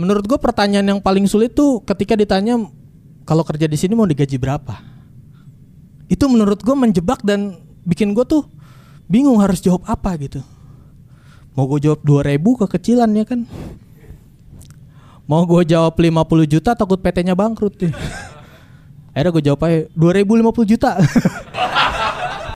Menurut gue pertanyaan yang paling sulit tuh ketika ditanya kalau kerja di sini mau digaji berapa. Itu menurut gue menjebak dan bikin gue tuh bingung harus jawab apa gitu. Mau gue jawab 2000 kekecilan ya kan. Mau gue jawab 50 juta takut PT-nya bangkrut nih. Akhirnya gue jawab aja 2050 juta.